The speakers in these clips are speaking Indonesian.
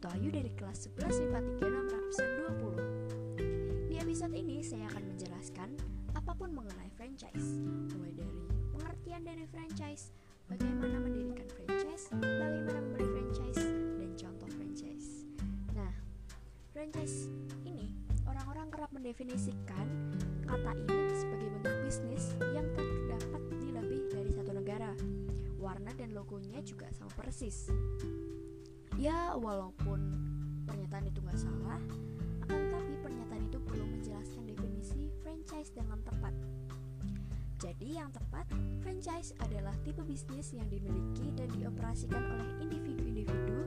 Putu Ayu dari kelas 11 IPA 36 absen 20 Di episode ini saya akan menjelaskan apa pun mengenai franchise Mulai dari pengertian dari franchise, bagaimana mendirikan franchise, bagaimana membeli franchise, dan contoh franchise. Nah, franchise ini orang-orang kerap mendefinisikan kata ini sebagai bentuk bisnis yang terdapat di lebih dari satu negara. Warna dan logonya juga sama persis Ya, walaupun pernyataan itu nggak salah, akan tapi pernyataan itu belum menjelaskan definisi franchise dengan tepat. Jadi yang tepat, franchise adalah tipe bisnis yang dimiliki dan dioperasikan oleh individu-individu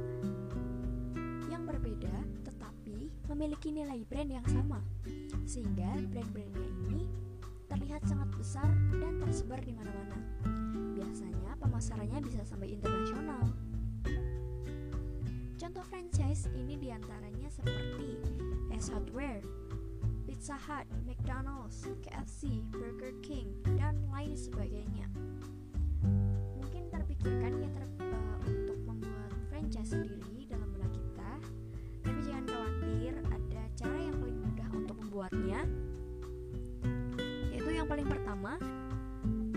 yang berbeda tetapi memiliki nilai brand yang sama. Sehingga brand-brandnya ini terlihat sangat besar dan tersebar di mana-mana. Biasanya pemasarannya bisa sampai internasional. Contoh franchise ini di antaranya seperti S Hardware, Pizza Hut, McDonald's, KFC, Burger King, dan lain sebagainya. Mungkin terpikirkan ya ter uh, untuk membuat franchise sendiri dalam benak kita, tapi jangan khawatir, ada cara yang paling mudah untuk membuatnya. Yaitu yang paling pertama,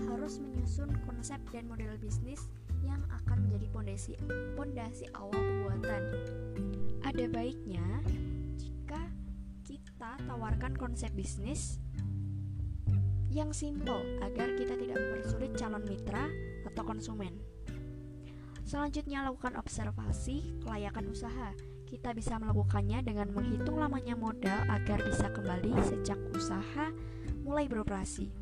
harus menyusun konsep dan model bisnis yang akan menjadi pondasi pondasi awal pembuatan. Ada baiknya jika kita tawarkan konsep bisnis yang simpel agar kita tidak mempersulit calon mitra atau konsumen. Selanjutnya lakukan observasi kelayakan usaha. Kita bisa melakukannya dengan menghitung lamanya modal agar bisa kembali sejak usaha mulai beroperasi.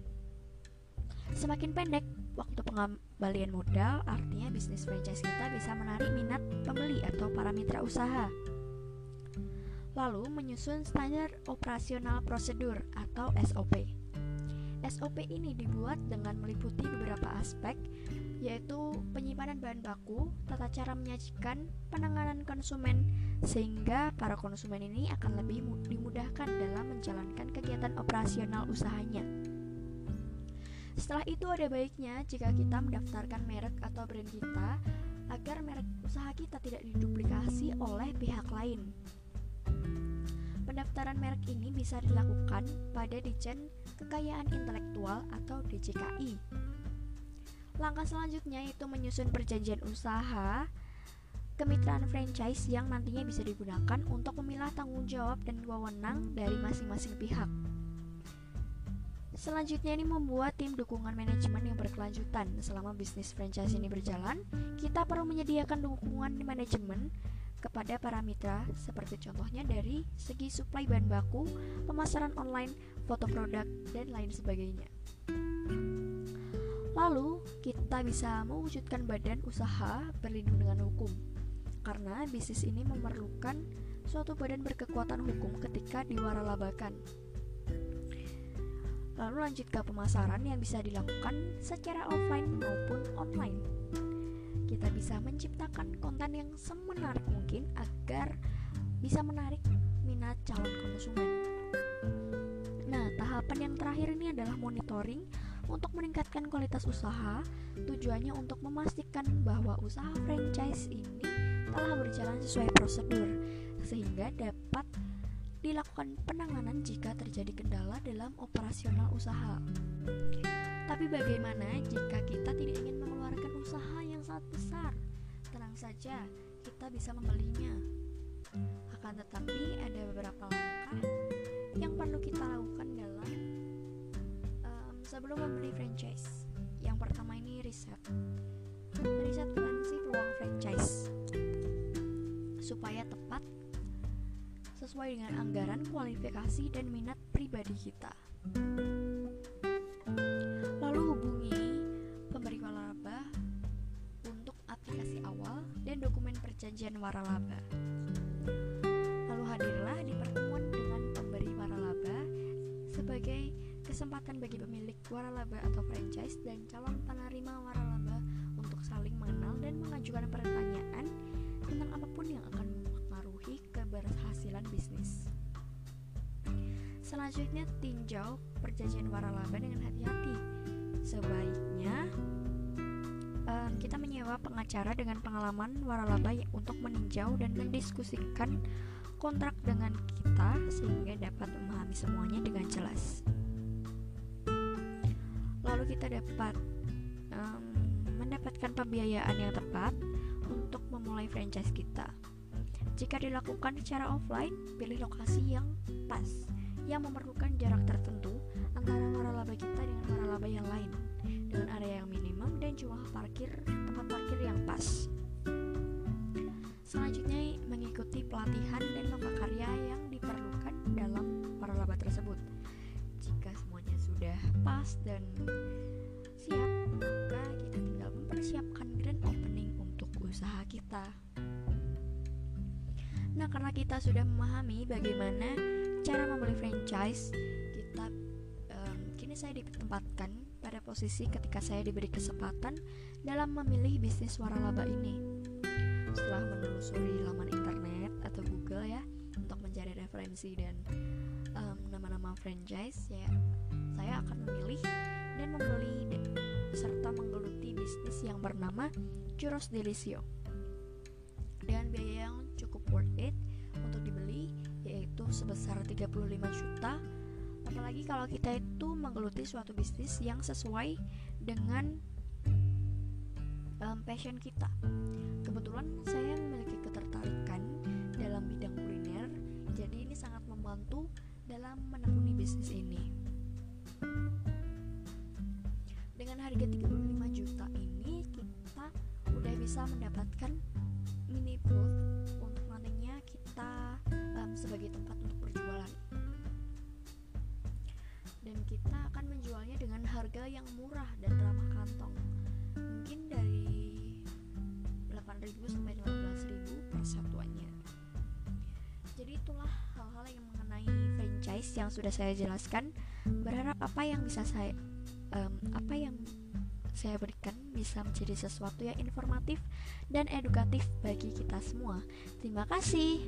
Semakin pendek waktu pengembalian modal, artinya bisnis franchise kita bisa menarik minat pembeli atau para mitra usaha. Lalu, menyusun standar operasional prosedur atau SOP. SOP ini dibuat dengan meliputi beberapa aspek, yaitu penyimpanan bahan baku, tata cara menyajikan, penanganan konsumen, sehingga para konsumen ini akan lebih dimudahkan dalam menjalankan kegiatan operasional usahanya. Setelah itu ada baiknya jika kita mendaftarkan merek atau brand kita agar merek usaha kita tidak diduplikasi oleh pihak lain. Pendaftaran merek ini bisa dilakukan pada Dijen Kekayaan Intelektual atau DJKI. Langkah selanjutnya itu menyusun perjanjian usaha kemitraan franchise yang nantinya bisa digunakan untuk memilah tanggung jawab dan wewenang dari masing-masing pihak. Selanjutnya ini membuat tim dukungan manajemen yang berkelanjutan. Selama bisnis franchise ini berjalan, kita perlu menyediakan dukungan manajemen kepada para mitra seperti contohnya dari segi suplai bahan baku, pemasaran online, foto produk, dan lain sebagainya. Lalu, kita bisa mewujudkan badan usaha berlindung dengan hukum. Karena bisnis ini memerlukan suatu badan berkekuatan hukum ketika diwaralabakan. Lalu lanjut ke pemasaran yang bisa dilakukan secara offline maupun online. Kita bisa menciptakan konten yang semenarik mungkin agar bisa menarik minat calon konsumen. Nah, tahapan yang terakhir ini adalah monitoring untuk meningkatkan kualitas usaha. Tujuannya untuk memastikan bahwa usaha franchise ini telah berjalan sesuai prosedur sehingga dapat dilakukan penanganan jika terjadi kendala dalam operasional usaha. Tapi bagaimana jika kita tidak ingin mengeluarkan usaha yang sangat besar? Tenang saja, kita bisa membelinya. Akan tetapi ada beberapa langkah sesuai dengan anggaran, kualifikasi, dan minat pribadi kita. Lalu hubungi pemberi waralaba untuk aplikasi awal dan dokumen perjanjian waralaba. Lalu hadirlah di pertemuan dengan pemberi waralaba sebagai kesempatan bagi pemilik waralaba atau franchise dan calon penerima waralaba untuk saling mengenal dan mengajukan pertanyaan tentang apa pun yang akan bisnis. Selanjutnya tinjau perjanjian waralaba dengan hati-hati. Sebaiknya um, kita menyewa pengacara dengan pengalaman waralaba untuk meninjau dan mendiskusikan kontrak dengan kita sehingga dapat memahami semuanya dengan jelas. Lalu kita dapat um, mendapatkan pembiayaan yang tepat untuk memulai franchise kita. Jika dilakukan secara offline, pilih lokasi yang pas yang memerlukan jarak tertentu antara waralaba kita dengan waralaba yang lain dengan area yang minimum dan jumlah parkir tempat parkir yang pas. Selanjutnya mengikuti pelatihan dan lokakarya yang diperlukan dalam waralaba tersebut. Jika semuanya sudah pas dan siap, maka kita tinggal mempersiapkan grand opening untuk usaha kita. Nah, karena kita sudah memahami bagaimana cara membeli franchise kita um, kini saya ditempatkan pada posisi ketika saya diberi kesempatan dalam memilih bisnis waralaba ini. Setelah menelusuri laman internet atau Google ya untuk mencari referensi dan nama-nama um, franchise ya saya akan memilih dan membeli serta menggeluti bisnis yang bernama Churros Delisio dengan biaya yang cukup worth it untuk dibeli yaitu sebesar 35 juta. Apalagi kalau kita itu menggeluti suatu bisnis yang sesuai dengan um, passion kita. Kebetulan saya memiliki ketertarikan dalam bidang kuliner jadi ini sangat membantu dalam menekuni bisnis ini. Dengan harga 35 juta ini kita udah bisa mendapatkan mini booth untuk nantinya kita um, sebagai tempat untuk berjualan. Dan kita akan menjualnya dengan harga yang murah dan ramah kantong. Mungkin dari 8.000 sampai 15.000 per satuannya. Jadi itulah hal-hal yang mengenai franchise yang sudah saya jelaskan. Berharap apa yang bisa saya um, apa yang saya berikan bisa menjadi sesuatu yang informatif dan edukatif bagi kita semua. Terima kasih.